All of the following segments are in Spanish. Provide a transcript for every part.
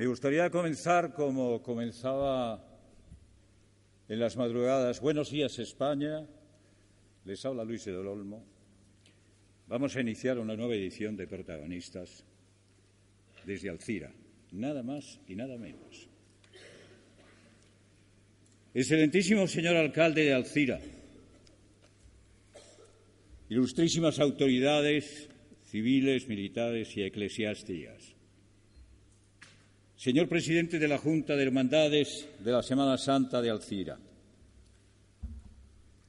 Me gustaría comenzar como comenzaba en las madrugadas. Buenos días, España. Les habla Luis de Olmo. Vamos a iniciar una nueva edición de Protagonistas desde Alcira, nada más y nada menos. Excelentísimo señor alcalde de Alcira, ilustrísimas autoridades civiles, militares y eclesiásticas, señor presidente de la Junta de Hermandades de la Semana Santa de Alcira,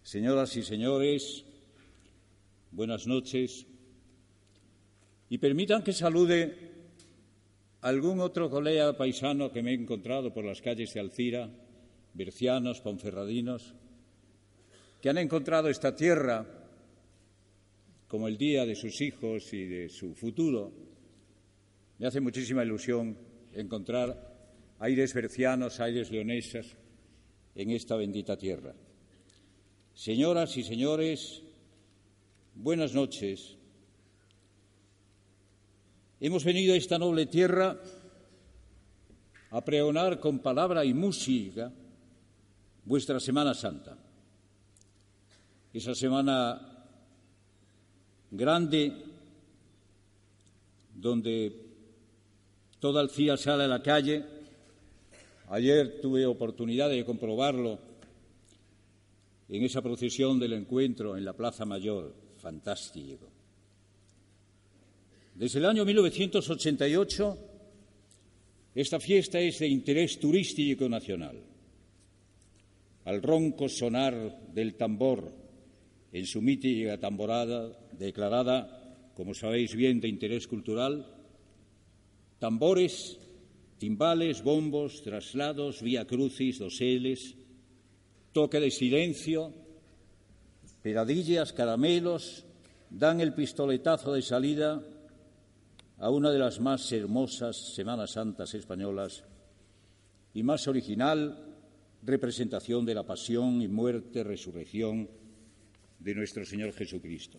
señoras y señores, buenas noches y permitan que salude a algún otro colega paisano que me he encontrado por las calles de Alcira, bercianos, ponferradinos, que han encontrado esta tierra como el día de sus hijos y de su futuro. Me hace muchísima ilusión encontrar aires bercianos, aires leonesas en esta bendita tierra. Señoras y señores, buenas noches. Hemos venido a esta noble tierra a pregonar con palabra y música vuestra Semana Santa. Esa semana grande donde toda Alcía sale a la calle. Ayer tuve oportunidad de comprobarlo en esa procesión del encuentro en la Plaza Mayor. Fantástico. Desde el año 1988, esta fiesta es de interés turístico nacional. Al ronco sonar del tambor en su mítica tamborada, declarada, como sabéis bien, de interés cultural, tambores, timbales, bombos, traslados, vía crucis, doseles, toque de silencio, peradillas, caramelos, dan el pistoletazo de salida a una de las más hermosas Semanas Santas españolas y más original representación de la pasión y muerte, resurrección de nuestro Señor Jesucristo.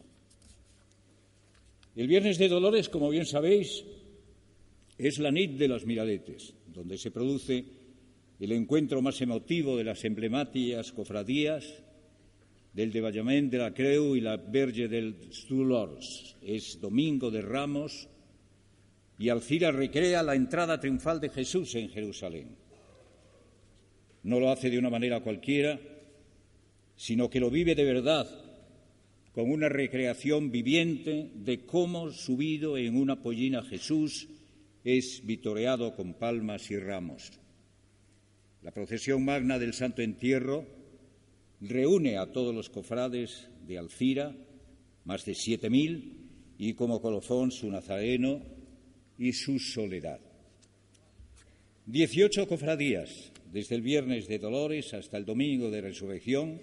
El Viernes de Dolores, como bien sabéis, es la nit de los Miradetes, donde se produce el encuentro más emotivo de las emblemáticas cofradías del Devallament de la Creu y la Verge del Dolors. Es Domingo de Ramos y Alcira recrea la entrada triunfal de Jesús en Jerusalén. No lo hace de una manera cualquiera, sino que lo vive de verdad con una recreación viviente de cómo subido en una pollina Jesús es vitoreado con palmas y ramos. La procesión magna del Santo Entierro reúne a todos los cofrades de Alcira, más de siete mil, y como colofón su nazareno y su soledad. Dieciocho cofradías, desde el viernes de Dolores hasta el domingo de Resurrección,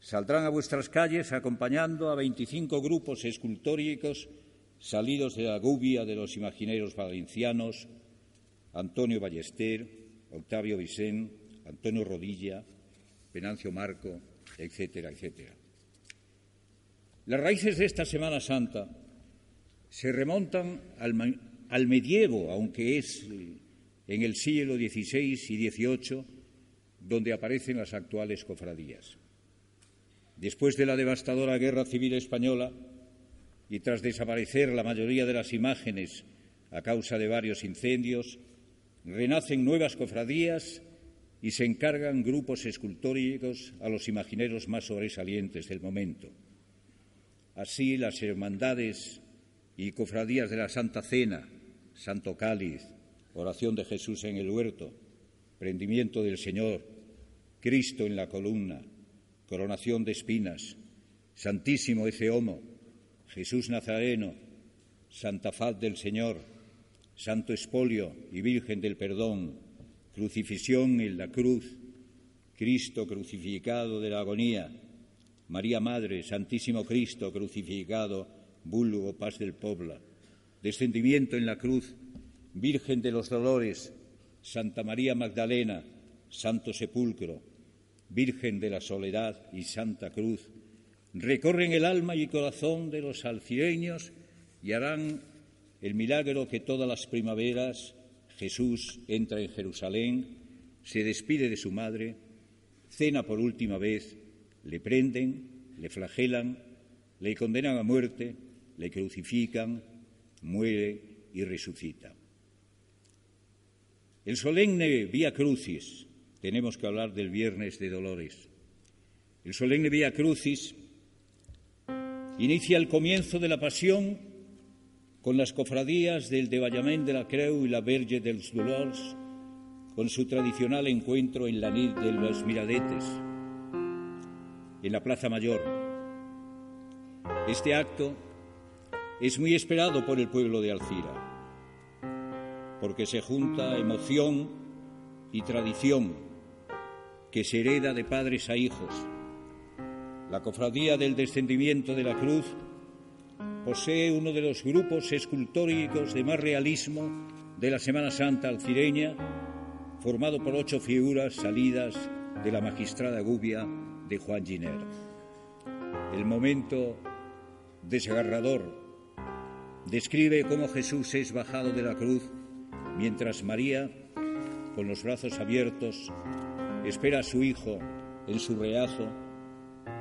Saldrán a vuestras calles acompañando a 25 grupos escultóricos salidos de la gubia de los imagineros valencianos Antonio Ballester, Octavio Vicén, Antonio Rodilla, Venancio Marco, etcétera, etcétera. Las raíces de esta Semana Santa se remontan al, al medievo, aunque es en el siglo XVI y XVIII donde aparecen las actuales cofradías. Después de la devastadora Guerra Civil Española y tras desaparecer la mayoría de las imágenes a causa de varios incendios, renacen nuevas cofradías y se encargan grupos escultóricos a los imagineros más sobresalientes del momento. Así las hermandades y cofradías de la Santa Cena, Santo Cáliz, Oración de Jesús en el huerto, Prendimiento del Señor, Cristo en la columna, coronación de espinas, Santísimo Eceomo, Jesús Nazareno, Santa Faz del Señor, Santo Espolio y Virgen del Perdón, crucifixión en la cruz, Cristo crucificado de la agonía, María Madre, Santísimo Cristo crucificado, vulgo paz del pueblo, descendimiento en la cruz, Virgen de los Dolores, Santa María Magdalena, Santo Sepulcro, Virgen de la Soledad y Santa Cruz, recorren el alma y corazón de los alcireños y harán el milagro que todas las primaveras Jesús entra en Jerusalén, se despide de su madre, cena por última vez, le prenden, le flagelan, le condenan a muerte, le crucifican, muere y resucita. El solemne Vía Crucis, tenemos que hablar del Viernes de Dolores. El solemne Vía Crucis inicia el comienzo de la pasión con las cofradías del Devallament de la Creu y la Verge dels Dolors, con su tradicional encuentro en la nit de los Miradetes, en la Plaza Mayor. Este acto es muy esperado por el pueblo de Alcira, porque se junta emoción y tradición que se hereda de padres a hijos. La Cofradía del Descendimiento de la Cruz posee uno de los grupos escultóricos de más realismo de la Semana Santa alcireña, formado por ocho figuras salidas de la magistrada gubia de Juan Giner. El momento desgarrador describe cómo Jesús es bajado de la cruz mientras María, con los brazos abiertos, espera a su hijo en su reazo,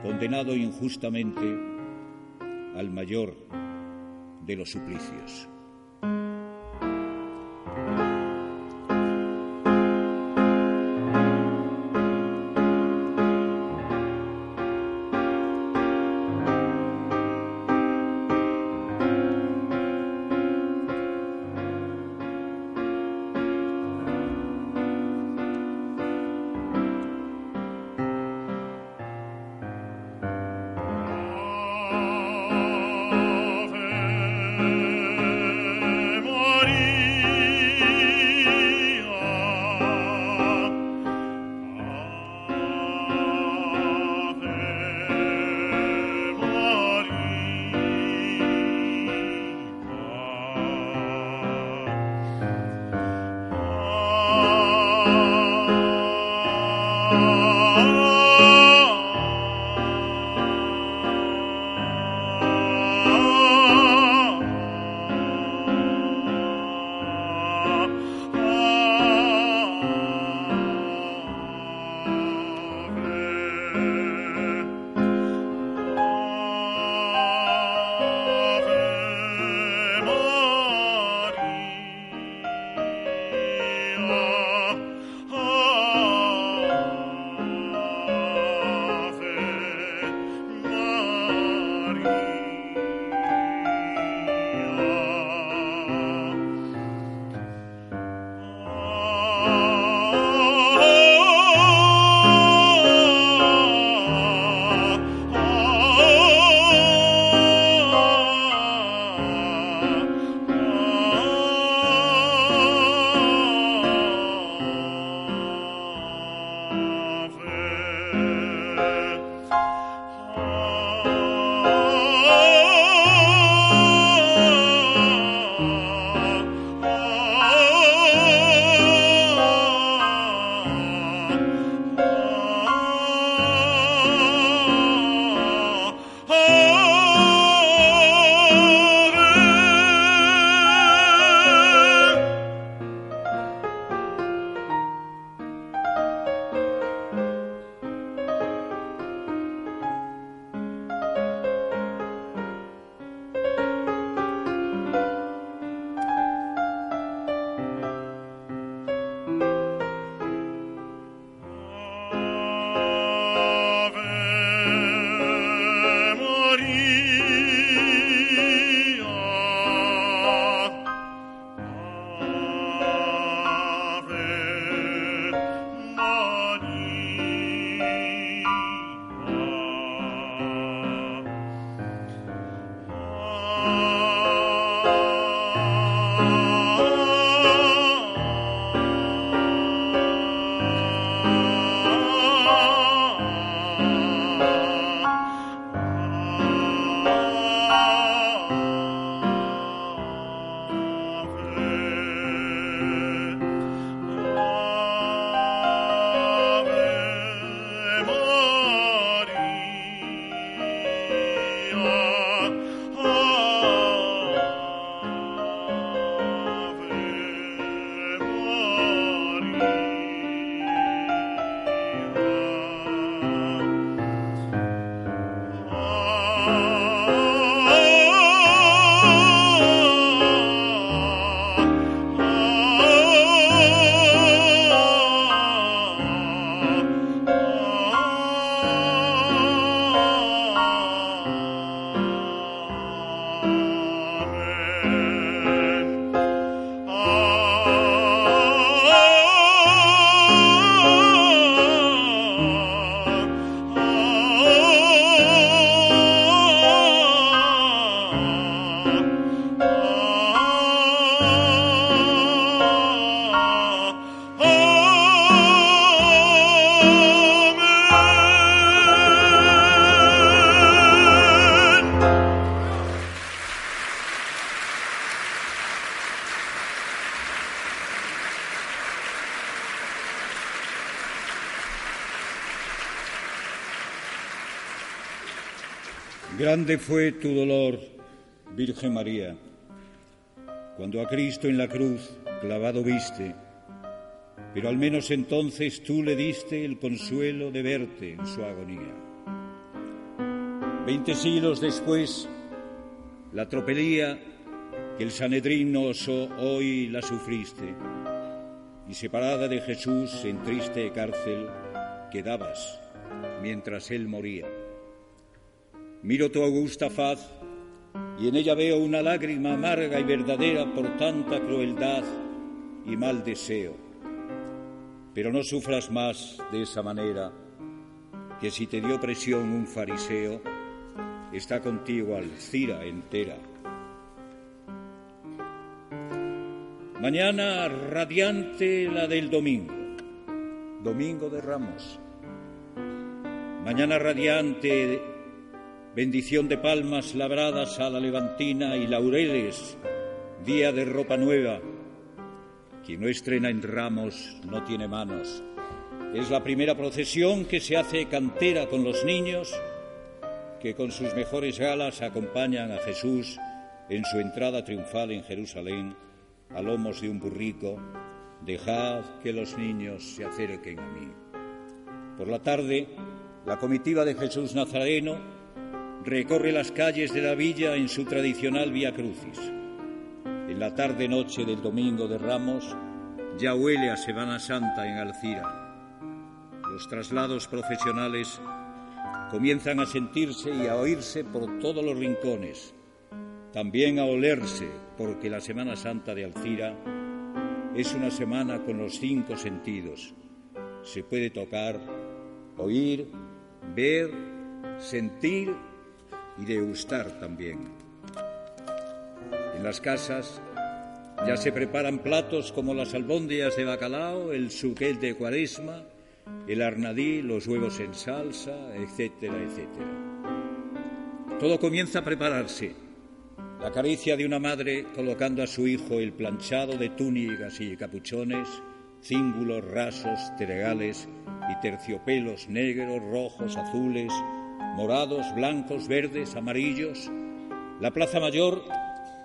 condenado injustamente al mayor de los suplicios. Grande fue tu dolor, Virgen María, cuando a Cristo en la cruz clavado viste, pero al menos entonces tú le diste el consuelo de verte en su agonía. Veinte siglos después, la tropelía que el Sanedrín osó, hoy la sufriste, y separada de Jesús en triste cárcel quedabas mientras él moría. Miro tu augusta faz y en ella veo una lágrima amarga y verdadera por tanta crueldad y mal deseo. Pero no sufras más de esa manera, que si te dio presión un fariseo, está contigo Alcira entera. Mañana radiante la del domingo, domingo de Ramos. Mañana radiante bendición de palmas labradas a la levantina y laureles, día de ropa nueva. Quien no estrena en ramos no tiene manos. Es la primera procesión que se hace cantera con los niños que con sus mejores galas acompañan a Jesús en su entrada triunfal en Jerusalén a lomos de un burrico. Dejad que los niños se acerquen a mí. Por la tarde, la comitiva de Jesús Nazareno recorre las calles de la villa en su tradicional Vía Crucis. En la tarde-noche del domingo de Ramos ya huele a Semana Santa en Alcira. Los traslados profesionales comienzan a sentirse y a oírse por todos los rincones, también a olerse, porque la Semana Santa de Alcira es una semana con los cinco sentidos. Se puede tocar, oír, ver, sentir y degustar también. En las casas ya se preparan platos como las albóndigas de bacalao, el suquet de cuaresma, el arnadí, los huevos en salsa, etcétera, etcétera. Todo comienza a prepararse. La caricia de una madre colocando a su hijo el planchado de túnicas y capuchones, cíngulos rasos, teregales y terciopelos negros, rojos, azules, morados, blancos, verdes, amarillos. La Plaza Mayor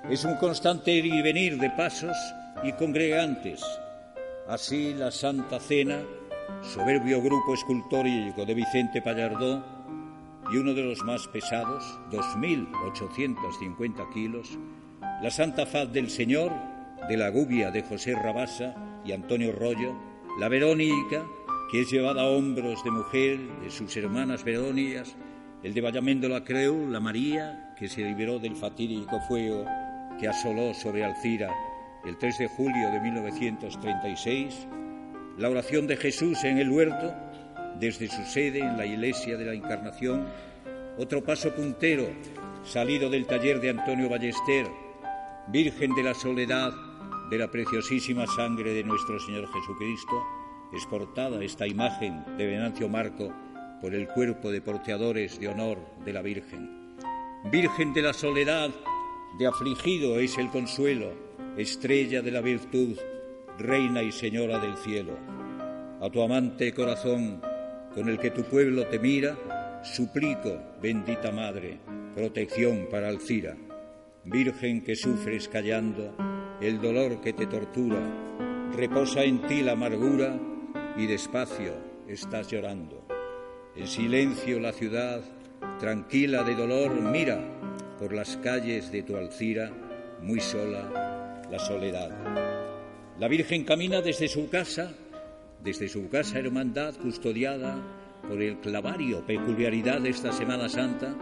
es un constante ir y venir de pasos y congregantes. Así la Santa Cena, soberbio grupo escultórico de Vicente Pallardó y uno de los más pesados, 2.850 kilos, la Santa Faz del Señor, de la Gubia de José Rabasa y Antonio Rollo, la Verónica, que es llevada a hombros de mujer de sus hermanas Verónicas, el de Vallamendo la Creu, la María, que se liberó del fatídico fuego que asoló sobre Alcira el 3 de julio de 1936, la oración de Jesús en el huerto, desde su sede en la iglesia de la Encarnación, otro paso puntero salido del taller de Antonio Ballester, Virgen de la Soledad, de la preciosísima sangre de nuestro Señor Jesucristo, exportada esta imagen de Venancio Marco por el cuerpo de porteadores de honor de la Virgen. Virgen de la soledad, de afligido es el consuelo, estrella de la virtud, reina y señora del cielo. A tu amante corazón, con el que tu pueblo te mira, suplico, bendita Madre, protección para Alcira. Virgen que sufres callando el dolor que te tortura, reposa en ti la amargura y despacio estás llorando. En silencio la ciudad, tranquila de dolor, mira por las calles de tu Alcira, muy sola, la soledad. La Virgen camina desde su casa, desde su casa hermandad custodiada por el clavario, peculiaridad de esta Semana Santa,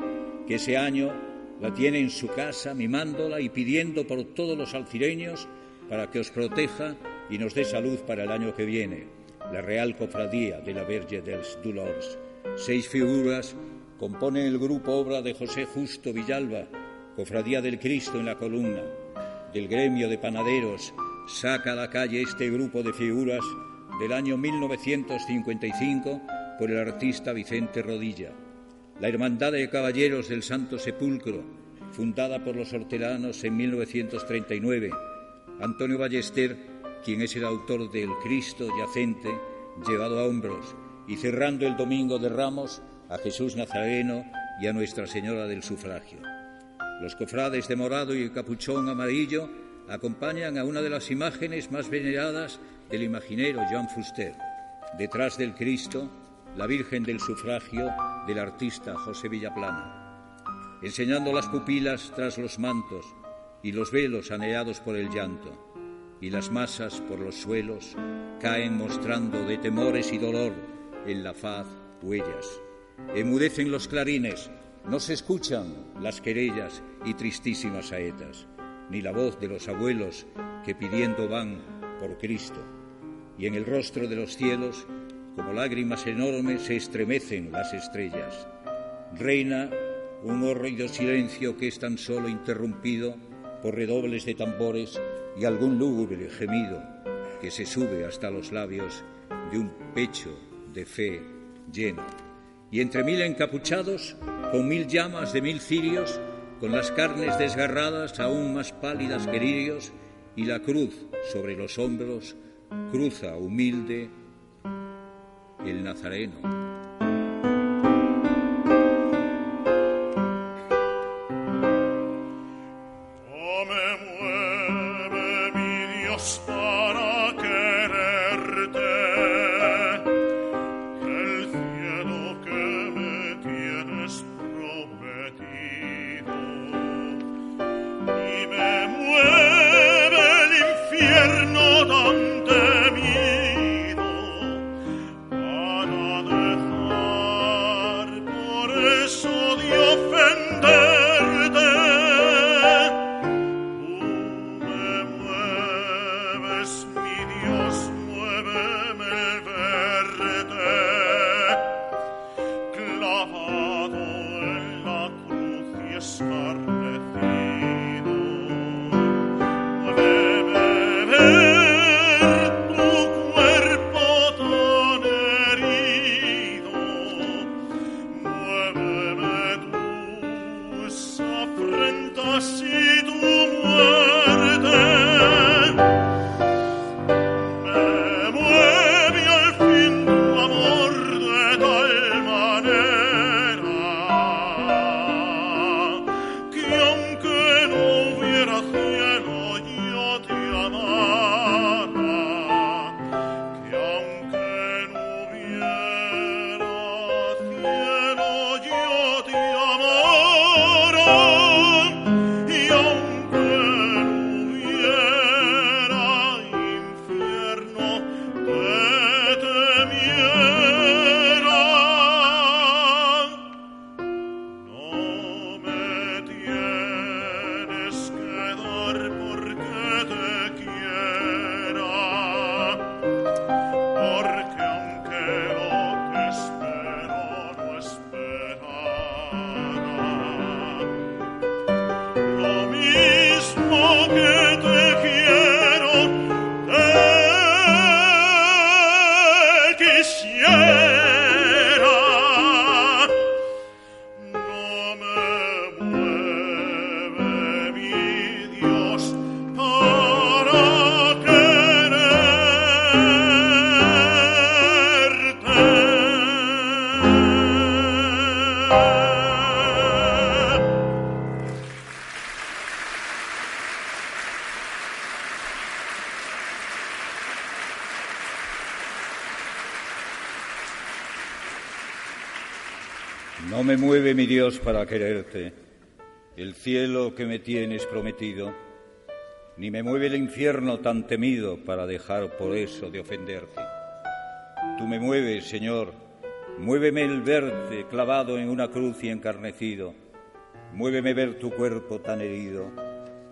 que ese año la tiene en su casa, mimándola y pidiendo por todos los alcireños para que os proteja y nos dé salud para el año que viene, la Real Cofradía de la Verge dels Dolors. Seis figuras componen el grupo obra de José Justo Villalba, Cofradía del Cristo en la columna. Del gremio de panaderos saca a la calle este grupo de figuras del año 1955 por el artista Vicente Rodilla. La Hermandad de Caballeros del Santo Sepulcro, fundada por los hortelanos en 1939. Antonio Ballester, quien es el autor del Cristo yacente llevado a hombros y cerrando el domingo de Ramos a Jesús Nazareno y a Nuestra Señora del Sufragio. Los cofrades de morado y capuchón amarillo acompañan a una de las imágenes más veneradas del imaginero Jean Fuster. Detrás del Cristo, la Virgen del Sufragio del artista José Villaplana. Enseñando las pupilas tras los mantos y los velos aneados por el llanto, y las masas por los suelos caen mostrando de temores y dolor en la faz huellas. Emudecen los clarines, no se escuchan las querellas y tristísimas saetas, ni la voz de los abuelos que pidiendo van por Cristo. Y en el rostro de los cielos, como lágrimas enormes, se estremecen las estrellas. Reina un horrido silencio que es tan solo interrumpido por redobles de tambores y algún lúgubre gemido que se sube hasta los labios de un pecho de fe lleno. Y entre mil encapuchados, con mil llamas de mil cirios, con las carnes desgarradas aún más pálidas que lirios, y la cruz sobre los hombros, cruza humilde el Nazareno. Mi Dios para quererte, el cielo que me tienes prometido, ni me mueve el infierno tan temido para dejar por eso de ofenderte. Tú me mueves, Señor, muéveme el verte clavado en una cruz y encarnecido, muéveme ver tu cuerpo tan herido,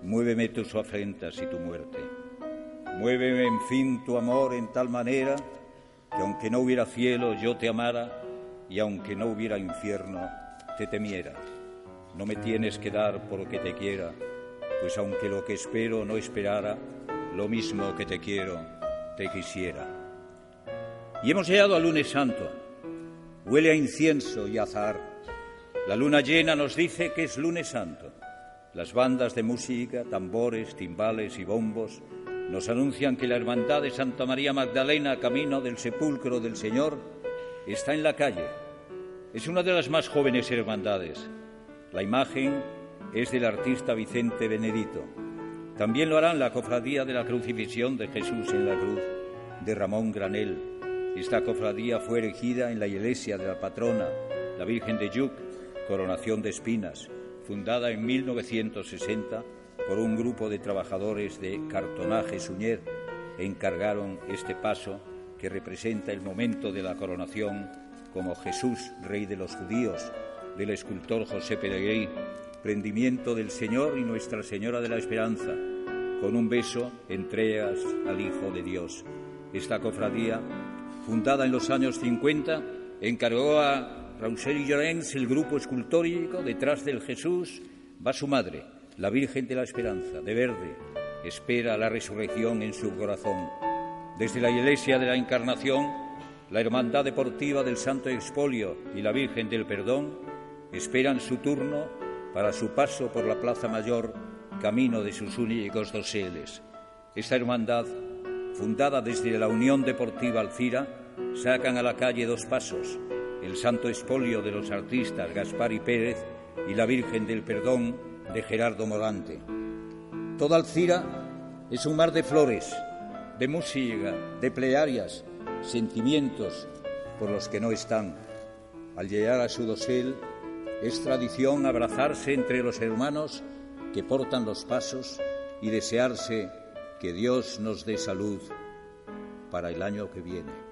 muéveme tus afrentas y tu muerte. Muéveme, en fin, tu amor en tal manera que aunque no hubiera cielo yo te amara y aunque no hubiera infierno te temiera. No me tienes que dar porque te quiera, pues aunque lo que espero no esperara, lo mismo que te quiero, te quisiera. Y hemos llegado al lunes santo. Huele a incienso y azar. La luna llena nos dice que es lunes santo. Las bandas de música, tambores, timbales y bombos nos anuncian que la hermandad de Santa María Magdalena, camino del sepulcro del Señor, está en la calle Es una de las más jóvenes hermandades. La imagen es del artista Vicente Benedito. También lo harán la Cofradía de la Crucifixión de Jesús en la Cruz de Ramón Granel. Esta cofradía fue erigida en la iglesia de la patrona, la Virgen de Yuc, Coronación de Espinas, fundada en 1960 por un grupo de trabajadores de cartonaje Suñer, encargaron este paso que representa el momento de la coronación como Jesús, Rey de los judíos, del escultor José Peregrí, prendimiento del Señor y Nuestra Señora de la Esperanza, con un beso entregas al Hijo de Dios. Esta cofradía, fundada en los años 50, encargó a Rausel Llorens el grupo escultórico detrás del Jesús, va su madre, la Virgen de la Esperanza, de verde, espera la resurrección en su corazón. Desde la Iglesia de la Encarnación, la Hermandad Deportiva del Santo Expolio y la Virgen del Perdón esperan su turno para su paso por la Plaza Mayor, camino de sus únicos doseles. Esta hermandad, fundada desde la Unión Deportiva Alcira, sacan a la calle dos pasos, el Santo Expolio de los artistas Gaspar y Pérez y la Virgen del Perdón de Gerardo Morante. Toda Alcira es un mar de flores, de música, de plegarias, sentimientos por los que no están. Al llegar a su dosel es tradición abrazarse entre los hermanos que portan los pasos y desearse que Dios nos dé salud para el año que viene.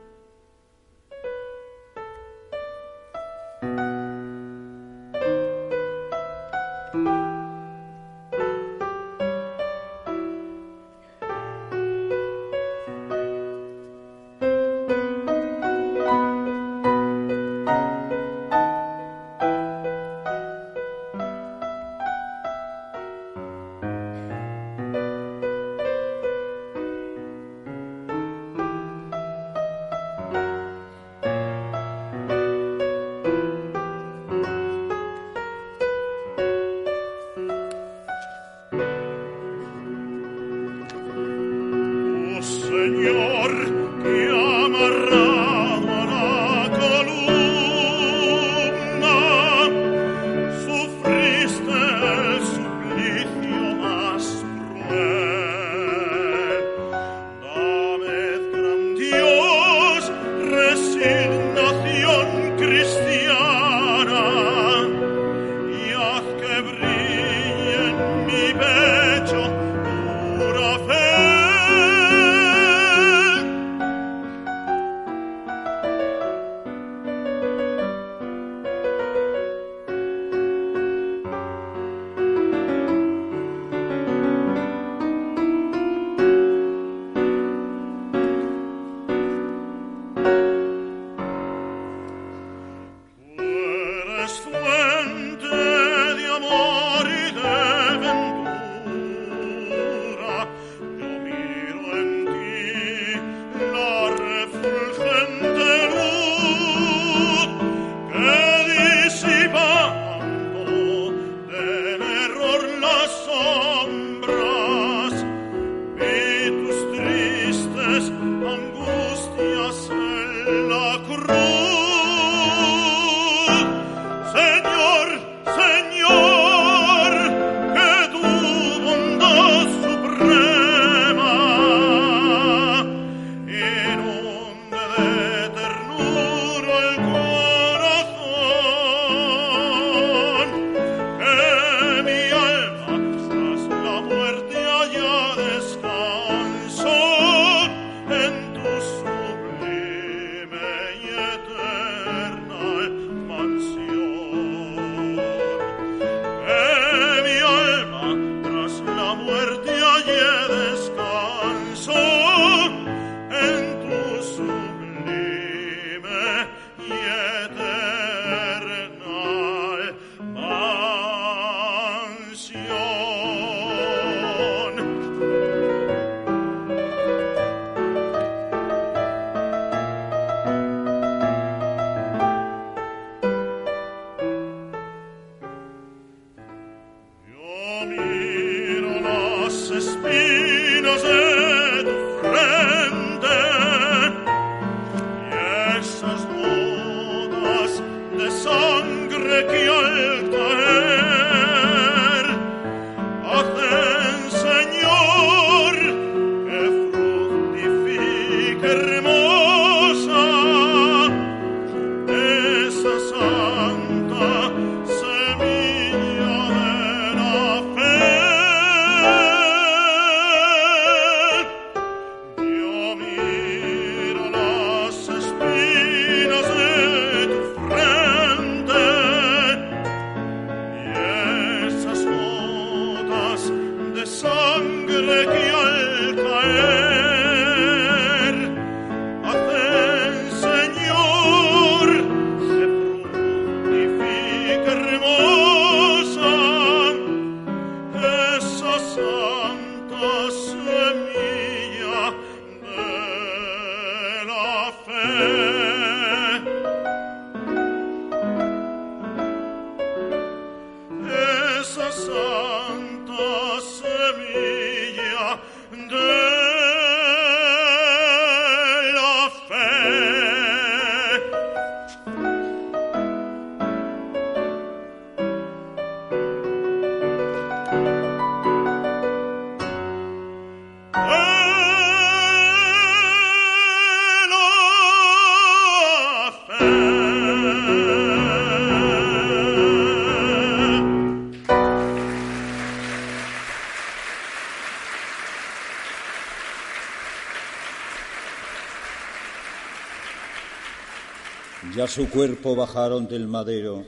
Ya su cuerpo bajaron del madero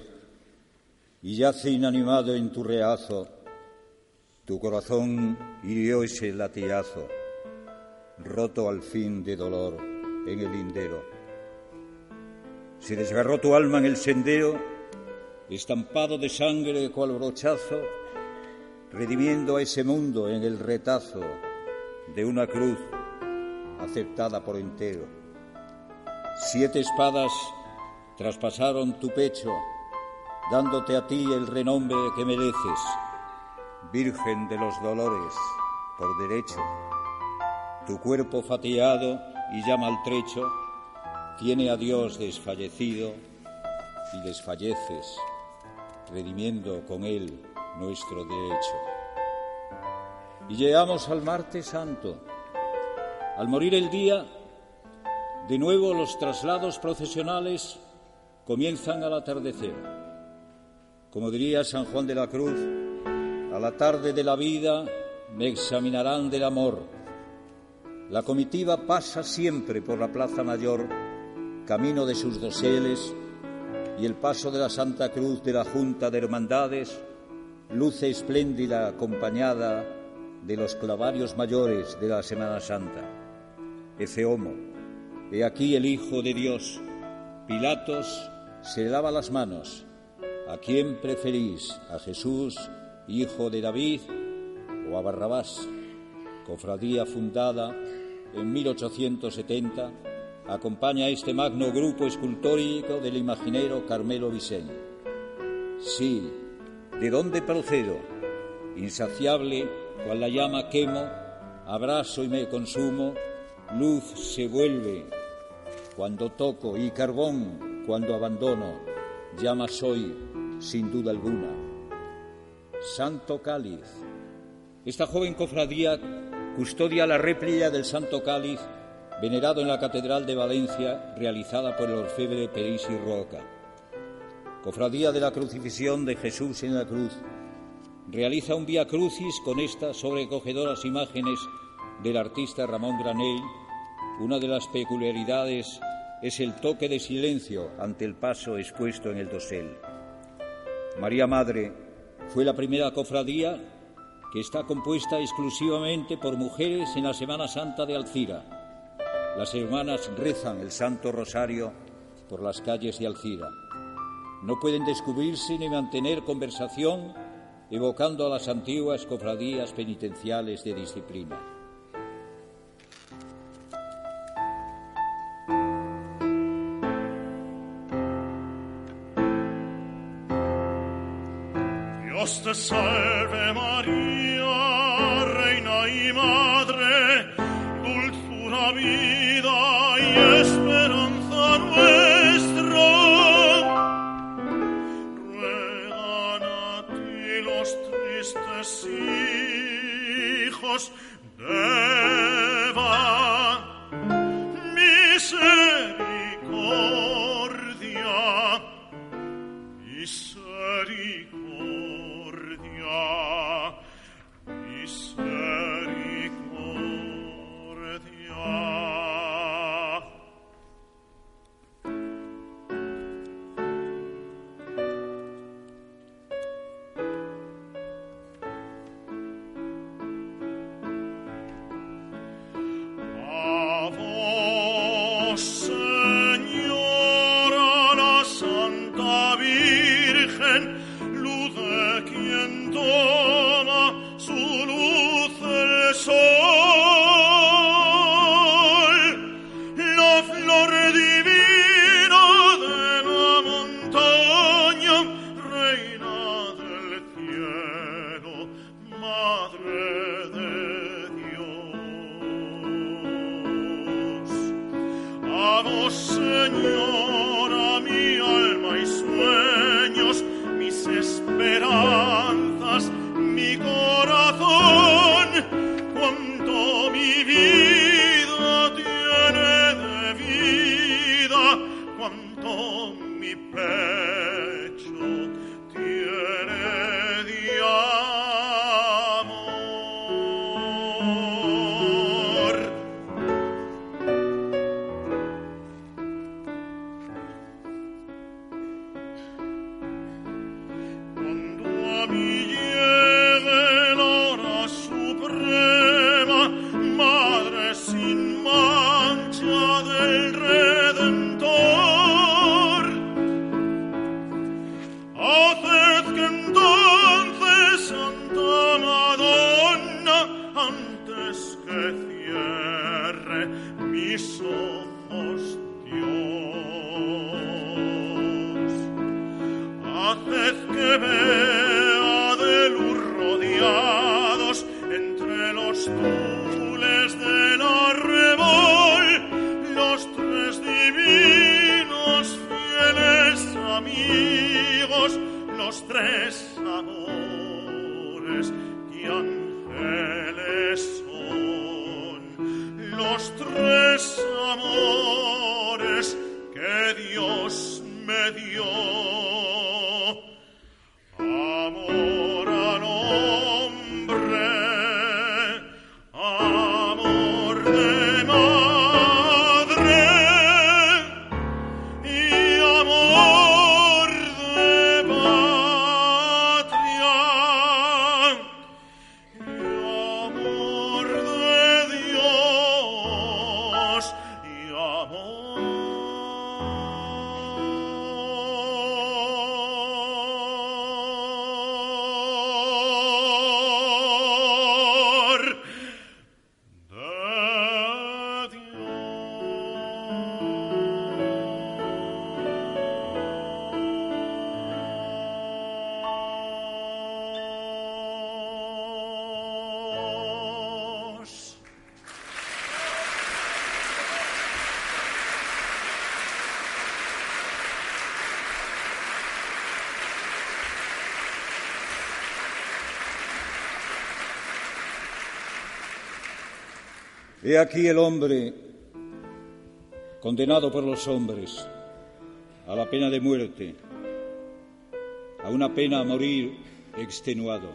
y yace inanimado en tu reazo. Tu corazón hirió ese latigazo, roto al fin de dolor en el lindero. Se desgarró tu alma en el sendero, estampado de sangre cual brochazo, redimiendo a ese mundo en el retazo de una cruz aceptada por entero. Siete espadas traspasaron tu pecho, dándote a ti el renombre que mereces, Virgen de los dolores, por derecho. Tu cuerpo fatiado y ya maltrecho tiene a Dios desfallecido y desfalleces, redimiendo con él nuestro derecho. Y llegamos al martes santo. Al morir el día, de nuevo los traslados procesionales comienzan al atardecer. Como diría San Juan de la Cruz, a la tarde de la vida me examinarán del amor. La comitiva pasa siempre por la Plaza Mayor, camino de sus doseles, y el paso de la Santa Cruz de la Junta de Hermandades luce espléndida acompañada de los clavarios mayores de la Semana Santa. Ese homo, he aquí el Hijo de Dios, Pilatos se lava las manos. ¿A quién preferís? ¿A Jesús, hijo de David, o a Barrabás? Cofradía fundada en 1870 acompaña a este magno grupo escultórico del imaginero Carmelo Vicente. Sí, ¿de dónde procedo? Insaciable, cual la llama quemo, abrazo y me consumo, luz se vuelve cuando toco y carbón cuando abandono, llama soy, sin duda alguna. Santo Cáliz. Esta joven cofradía custodia la réplica del Santo Cáliz venerado en la Catedral de Valencia, realizada por el orfebre Perisi Roca. Cofradía de la Crucifixión de Jesús en la cruz. Realiza un vía crucis con estas sobrecogedoras imágenes del artista Ramón Granell, una de las peculiaridades es el toque de silencio ante el paso expuesto en el dosel. María Madre fue la primera cofradía que está compuesta exclusivamente por mujeres en la Semana Santa de Alcira. Las hermanas rezan el Santo Rosario por las calles de Alcira. No pueden descubrirse ni mantener conversación evocando a las antiguas cofradías penitenciales de disciplina. Salve He aquí el hombre condenado por los hombres a la pena de muerte, a una pena a morir extenuado,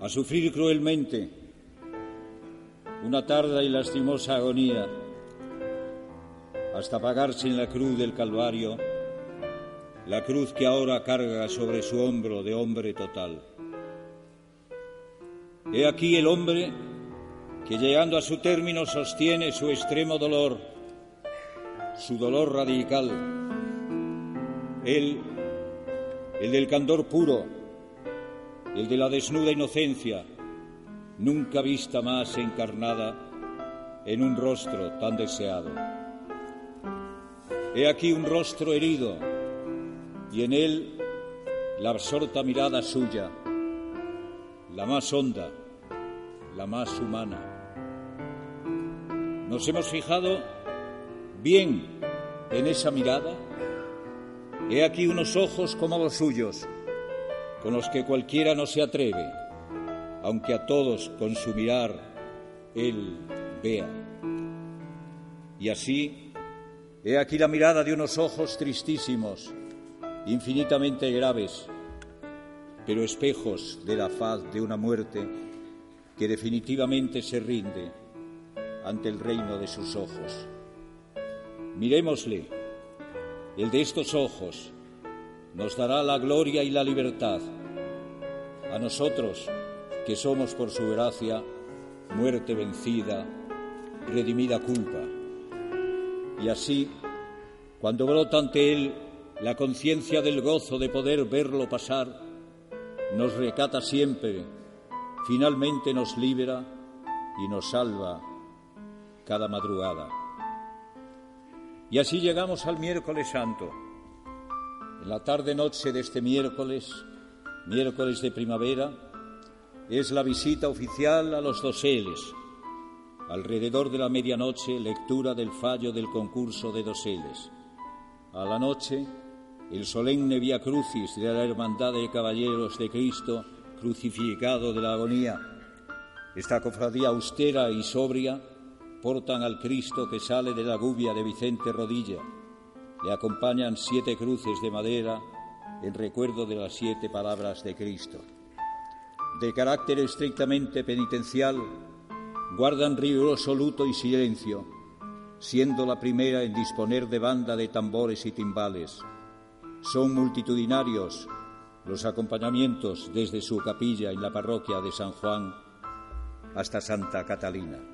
a sufrir cruelmente una tarda y lastimosa agonía hasta pagarse en la cruz del Calvario, la cruz que ahora carga sobre su hombro de hombre total. He aquí el hombre que llegando a su término sostiene su extremo dolor, su dolor radical, el, el del candor puro, el de la desnuda inocencia, nunca vista más encarnada en un rostro tan deseado. He aquí un rostro herido y en él la absorta mirada suya, la más honda, la más humana. ¿Nos hemos fijado bien en esa mirada? He aquí unos ojos como los suyos, con los que cualquiera no se atreve, aunque a todos con su mirar él vea. Y así, he aquí la mirada de unos ojos tristísimos, infinitamente graves, pero espejos de la faz de una muerte que definitivamente se rinde ante el reino de sus ojos. Miremosle, el de estos ojos nos dará la gloria y la libertad a nosotros que somos por su gracia muerte vencida, redimida culpa. Y así, cuando brota ante él la conciencia del gozo de poder verlo pasar, nos recata siempre, finalmente nos libera y nos salva cada madrugada. Y así llegamos al miércoles santo. En la tarde-noche de este miércoles, miércoles de primavera, es la visita oficial a los doseles. Alrededor de la medianoche, lectura del fallo del concurso de doseles. A la noche, el solemne Via Crucis de la Hermandad de Caballeros de Cristo, crucificado de la agonía. Esta cofradía austera y sobria portan al Cristo que sale de la gubia de Vicente Rodilla. Le acompañan siete cruces de madera en recuerdo de las siete palabras de Cristo. De carácter estrictamente penitencial, guardan riguroso luto y silencio, siendo la primera en disponer de banda de tambores y timbales. Son multitudinarios los acompañamientos desde su capilla en la parroquia de San Juan hasta Santa Catalina.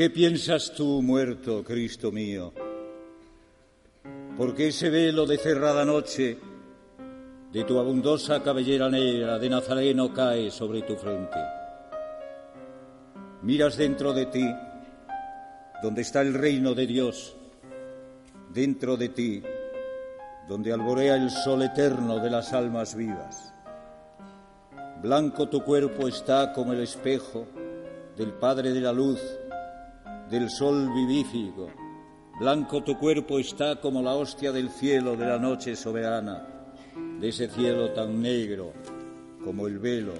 Qué piensas tú, muerto, Cristo mío? Porque ese velo de cerrada noche de tu abundosa cabellera negra de Nazareno cae sobre tu frente. Miras dentro de ti, donde está el reino de Dios, dentro de ti, donde alborea el sol eterno de las almas vivas. Blanco tu cuerpo está como el espejo del Padre de la Luz, del sol vivífico. Blanco tu cuerpo está como la hostia del cielo de la noche soberana, de ese cielo tan negro como el velo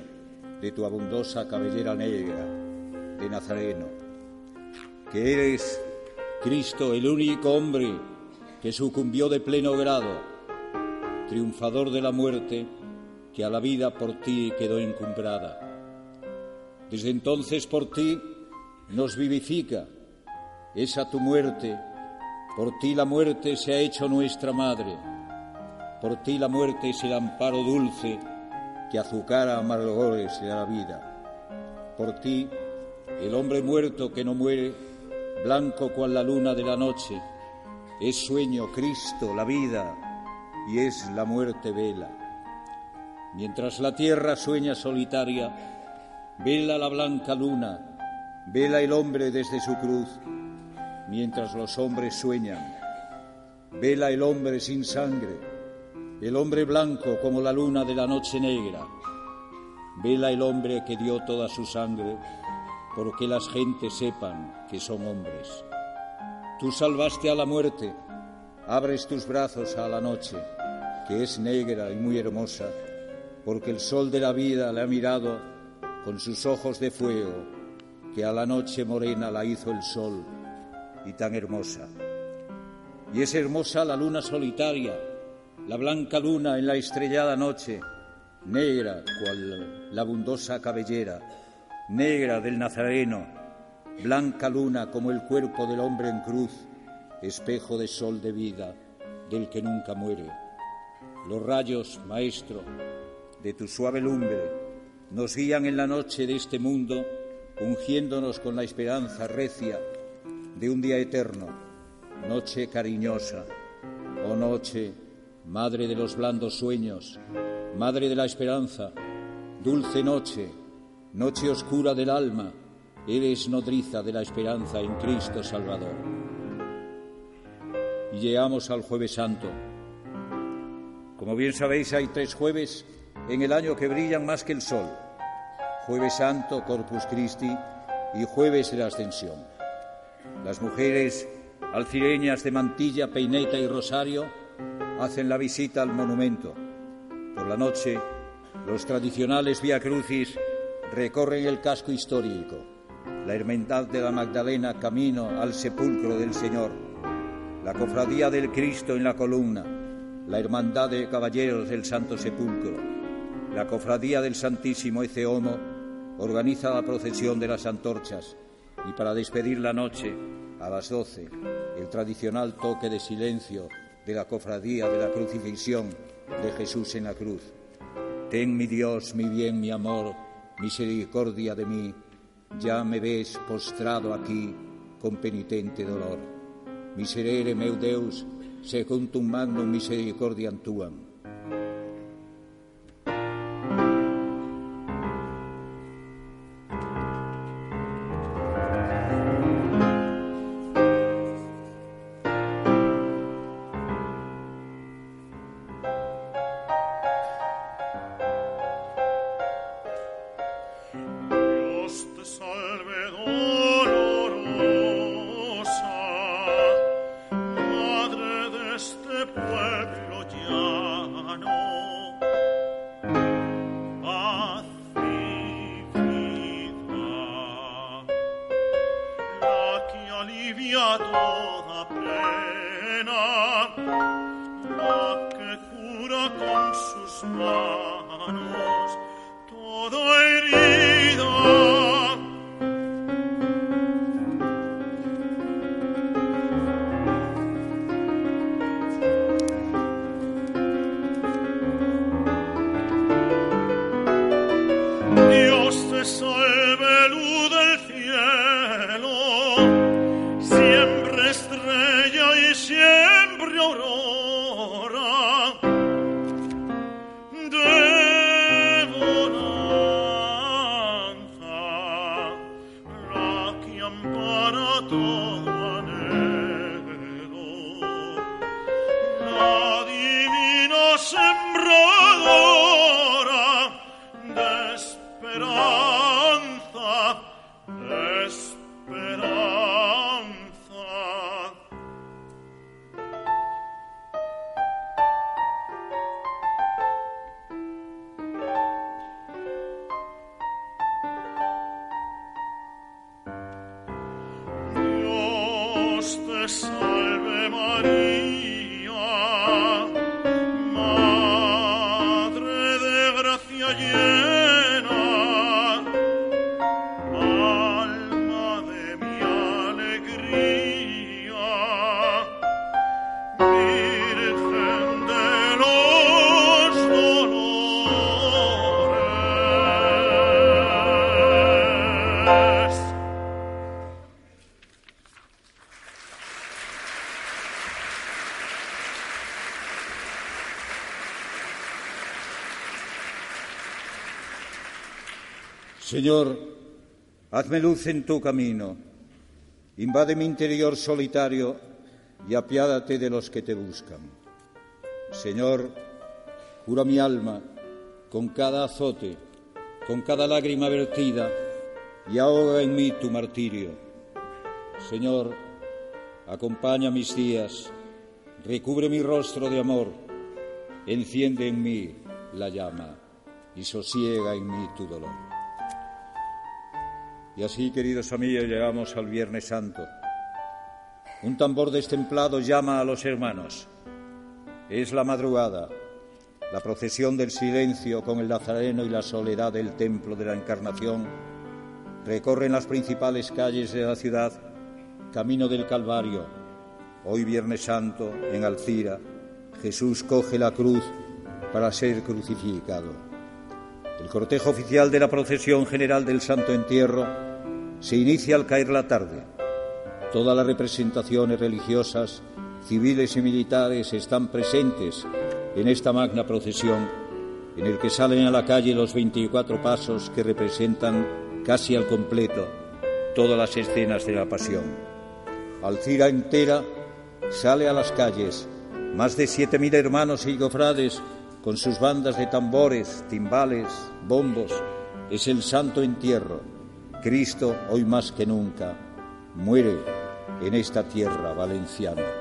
de tu abundosa cabellera negra de Nazareno, que eres Cristo, el único hombre que sucumbió de pleno grado, triunfador de la muerte, que a la vida por ti quedó encumbrada. Desde entonces por ti nos vivifica esa tu muerte. Por ti la muerte se ha hecho nuestra madre. Por ti la muerte es el amparo dulce que azucara amargores de la vida. Por ti el hombre muerto que no muere, blanco cual la luna de la noche, es sueño Cristo, la vida, y es la muerte vela. Mientras la tierra sueña solitaria, vela la blanca luna, vela el hombre desde su cruz, mientras los hombres sueñan. Vela el hombre sin sangre, el hombre blanco como la luna de la noche negra. Vela el hombre que dio toda su sangre, porque las gentes sepan que son hombres. Tú salvaste a la muerte, abres tus brazos a la noche, que es negra y muy hermosa, porque el sol de la vida le ha mirado con sus ojos de fuego, que a la noche morena la hizo el sol y tan hermosa. Y es hermosa la luna solitaria, la blanca luna en la estrellada noche, negra cual la abundosa cabellera, negra del Nazareno, blanca luna como el cuerpo del hombre en cruz, espejo de sol de vida, del que nunca muere. Los rayos, maestro, de tu suave lumbre, nos guían en la noche de este mundo, ungiéndonos con la esperanza recia de un día eterno, noche cariñosa, oh noche, madre de los blandos sueños, madre de la esperanza, dulce noche, noche oscura del alma, eres nodriza de la esperanza en Cristo Salvador. Y llegamos al jueves santo. Como bien sabéis, hay tres jueves en el año que brillan más que el sol. Jueves Santo, Corpus Christi y Jueves de la Ascensión. Las mujeres alcireñas de mantilla, peineta y rosario hacen la visita al monumento. Por la noche, los tradicionales Via Crucis recorren el casco histórico, la Hermandad de la Magdalena camino al sepulcro del Señor, la Cofradía del Cristo en la columna, la Hermandad de Caballeros del Santo Sepulcro, la Cofradía del Santísimo Eceomo organiza la procesión de las antorchas y para despedir la noche, a las doce, el tradicional toque de silencio de la cofradía de la crucifixión de Jesús en la cruz. Ten mi Dios, mi bien, mi amor, misericordia de mí, ya me ves postrado aquí con penitente dolor. Miserere meu Deus, secundum magnum misericordiam tuam. Señor, hazme luz en tu camino, invade mi interior solitario y apiádate de los que te buscan. Señor, cura mi alma con cada azote, con cada lágrima vertida y ahoga en mí tu martirio. Señor, acompaña mis días, recubre mi rostro de amor, enciende en mí la llama y sosiega en mí tu dolor. Y así, queridos amigos, llegamos al Viernes Santo. Un tambor destemplado llama a los hermanos. Es la madrugada, la procesión del silencio con el Nazareno y la soledad del templo de la Encarnación recorren las principales calles de la ciudad, camino del Calvario. Hoy, Viernes Santo, en Alcira, Jesús coge la cruz para ser crucificado. El cortejo oficial de la procesión general del Santo Entierro se inicia al caer la tarde. Todas las representaciones religiosas, civiles y militares están presentes en esta magna procesión, en el que salen a la calle los 24 pasos que representan casi al completo todas las escenas de la pasión. Alcira entera sale a las calles, más de 7.000 hermanos y cofrades con sus bandas de tambores, timbales, bombos. Es el santo entierro. Cristo, hoy más que nunca, muere en esta tierra valenciana.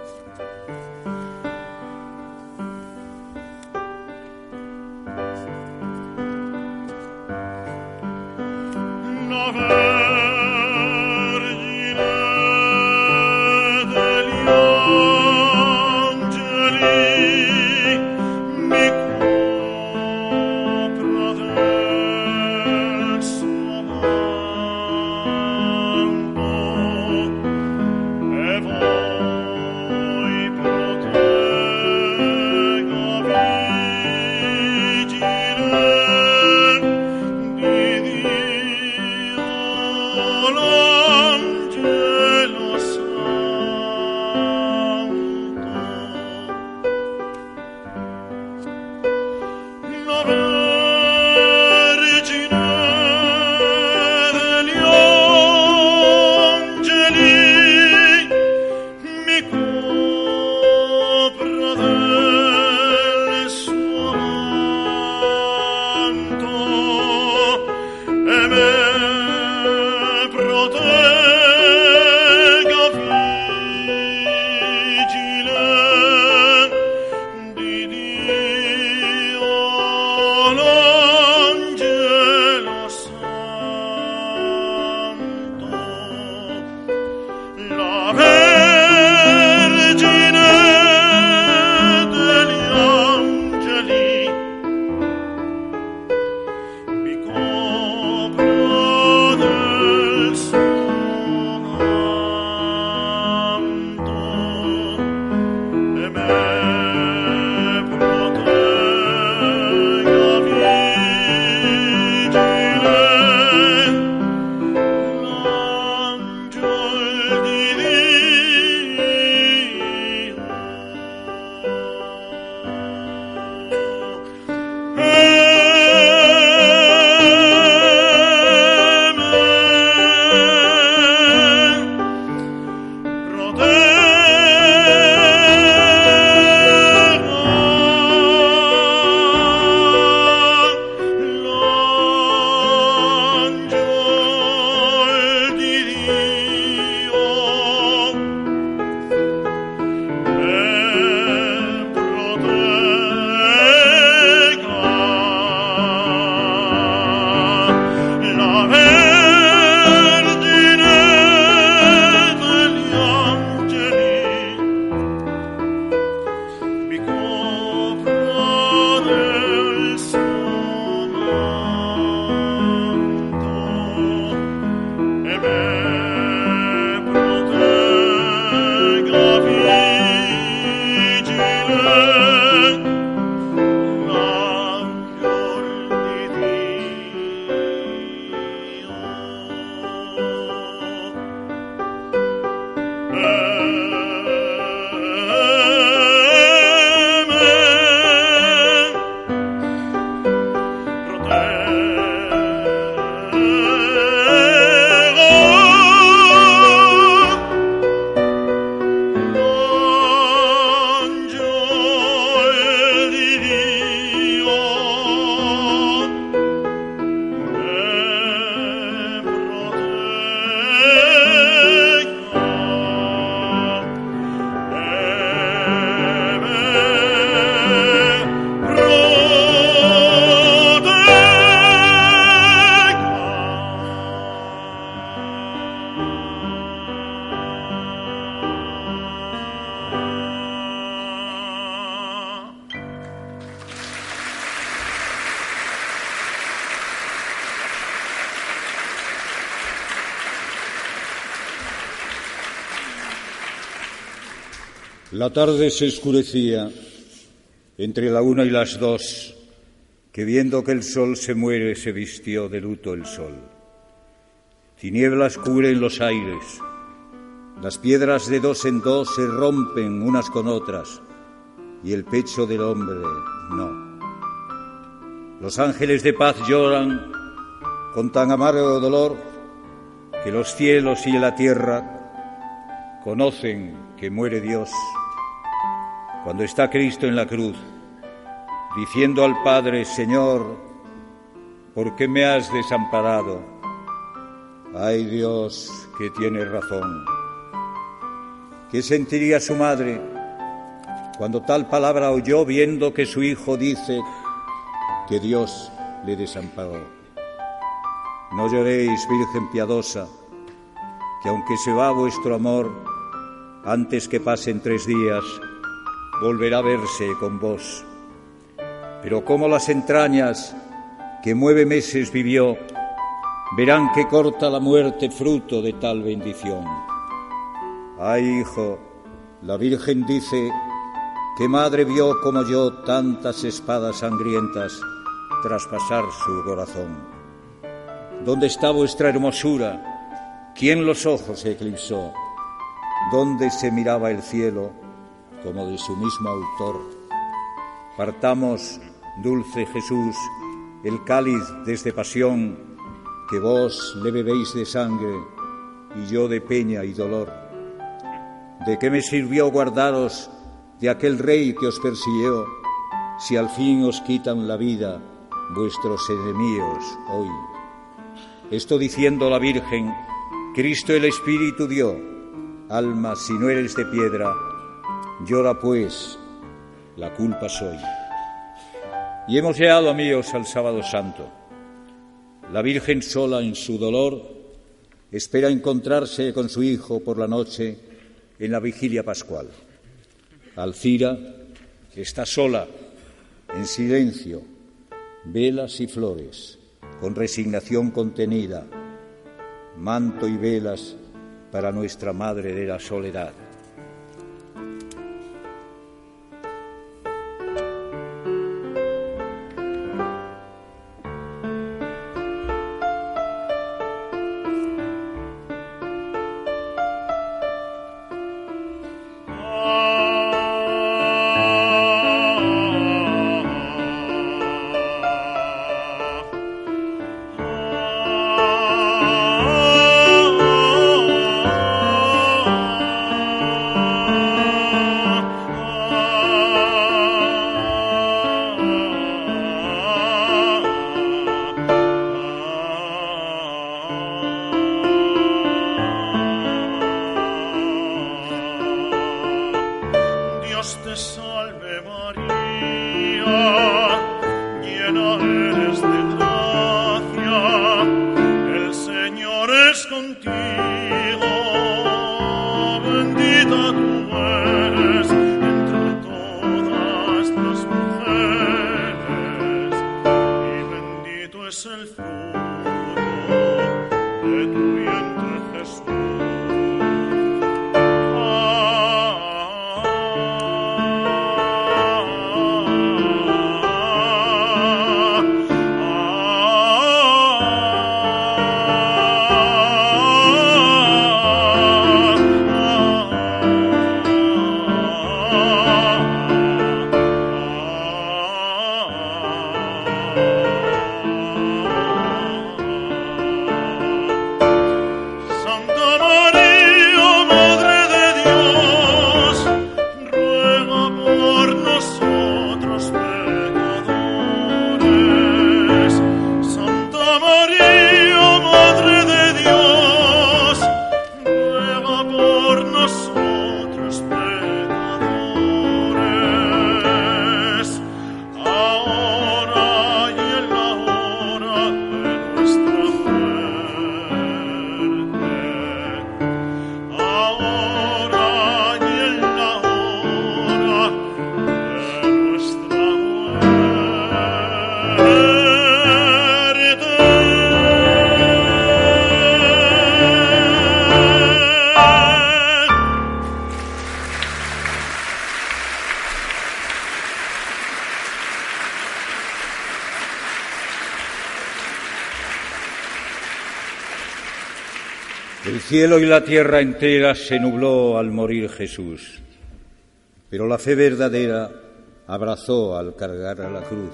La tarde se escurecía entre la una y las dos, que viendo que el sol se muere se vistió de luto el sol. Tinieblas cubren los aires, las piedras de dos en dos se rompen unas con otras y el pecho del hombre no. Los ángeles de paz lloran con tan amargo dolor que los cielos y la tierra conocen que muere Dios cuando está Cristo en la cruz, diciendo al Padre, Señor, ¿por qué me has desamparado? Ay Dios, que tiene razón. ¿Qué sentiría su madre cuando tal palabra oyó viendo que su hijo dice que Dios le desamparó? No lloréis, Virgen piadosa, que aunque se va vuestro amor, antes que pasen tres días, volverá a verse con vos. Pero como las entrañas que nueve meses vivió, verán que corta la muerte fruto de tal bendición. Ay, hijo, la Virgen dice que madre vio como yo tantas espadas sangrientas traspasar su corazón. ¿Dónde está vuestra hermosura? ¿Quién los ojos eclipsó? ¿Dónde se miraba el cielo como de su mismo autor? Partamos, dulce Jesús, el cáliz desde pasión, que vos le bebéis de sangre y yo de peña y dolor. ¿De qué me sirvió guardaros de aquel rey que os persiguió, si al fin os quitan la vida vuestros enemigos hoy? Esto diciendo la Virgen, Cristo el Espíritu dio, alma si no eres de piedra, llora pues, la culpa soy. Y hemos llegado, amigos, al sábado santo. La Virgen sola en su dolor espera encontrarse con su hijo por la noche en la vigilia pascual. Alcira está sola, en silencio, velas y flores, con resignación contenida, manto y velas para nuestra Madre de la Soledad. Cielo y la tierra entera se nubló al morir Jesús, pero la fe verdadera abrazó al cargar a la cruz.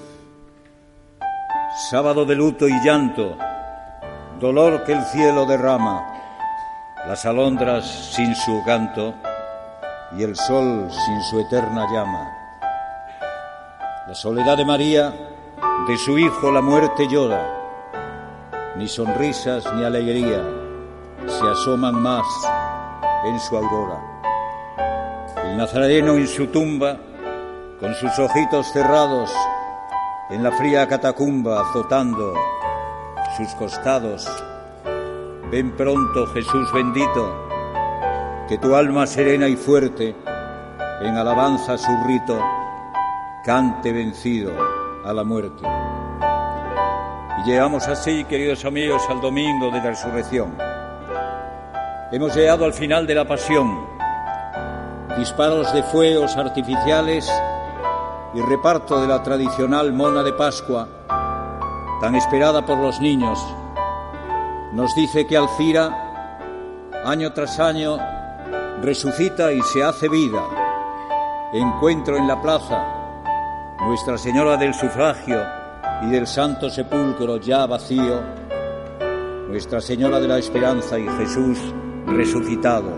Sábado de luto y llanto, dolor que el cielo derrama, las alondras sin su canto y el sol sin su eterna llama. La soledad de María, de su hijo la muerte llora, ni sonrisas ni alegría se asoman más en su aurora. El nazareno en su tumba, con sus ojitos cerrados, en la fría catacumba azotando sus costados. Ven pronto, Jesús bendito, que tu alma serena y fuerte, en alabanza a su rito, cante vencido a la muerte. Y llegamos así, queridos amigos, al domingo de la resurrección. Hemos llegado al final de la pasión. Disparos de fuegos artificiales y reparto de la tradicional mona de Pascua, tan esperada por los niños, nos dice que Alcira, año tras año, resucita y se hace vida. Encuentro en la plaza Nuestra Señora del Sufragio y del Santo Sepulcro ya vacío, Nuestra Señora de la Esperanza y Jesús resucitado.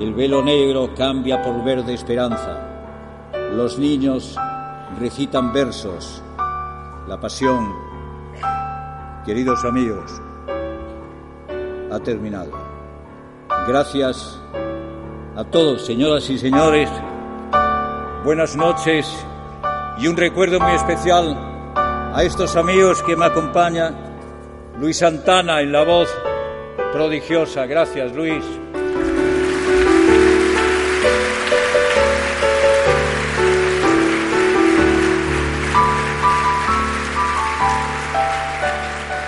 El velo negro cambia por verde esperanza. Los niños recitan versos. La pasión, queridos amigos, ha terminado. Gracias a todos, señoras y señores. Buenas noches y un recuerdo muy especial a estos amigos que me acompañan. Luis Santana en la voz, prodigiosa. Gracias, Luis.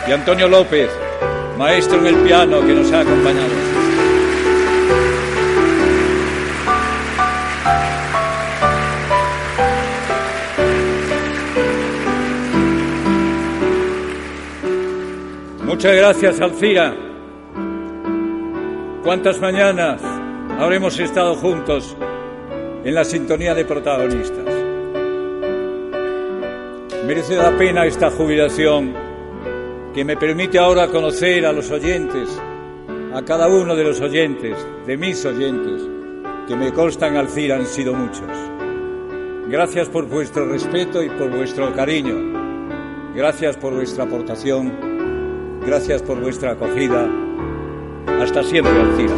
Y Antonio López, maestro en el piano que nos ha acompañado. Muchas gracias, Alcira. ¿Cuántas mañanas habremos estado juntos en la sintonía de protagonistas? Merece la pena esta jubilación que me permite ahora conocer a los oyentes, a cada uno de los oyentes, de mis oyentes, que me constan Alcira han sido muchos. Gracias por vuestro respeto y por vuestro cariño. Gracias por vuestra aportación Gracias por vuestra acogida. Hasta siempre, Alcira.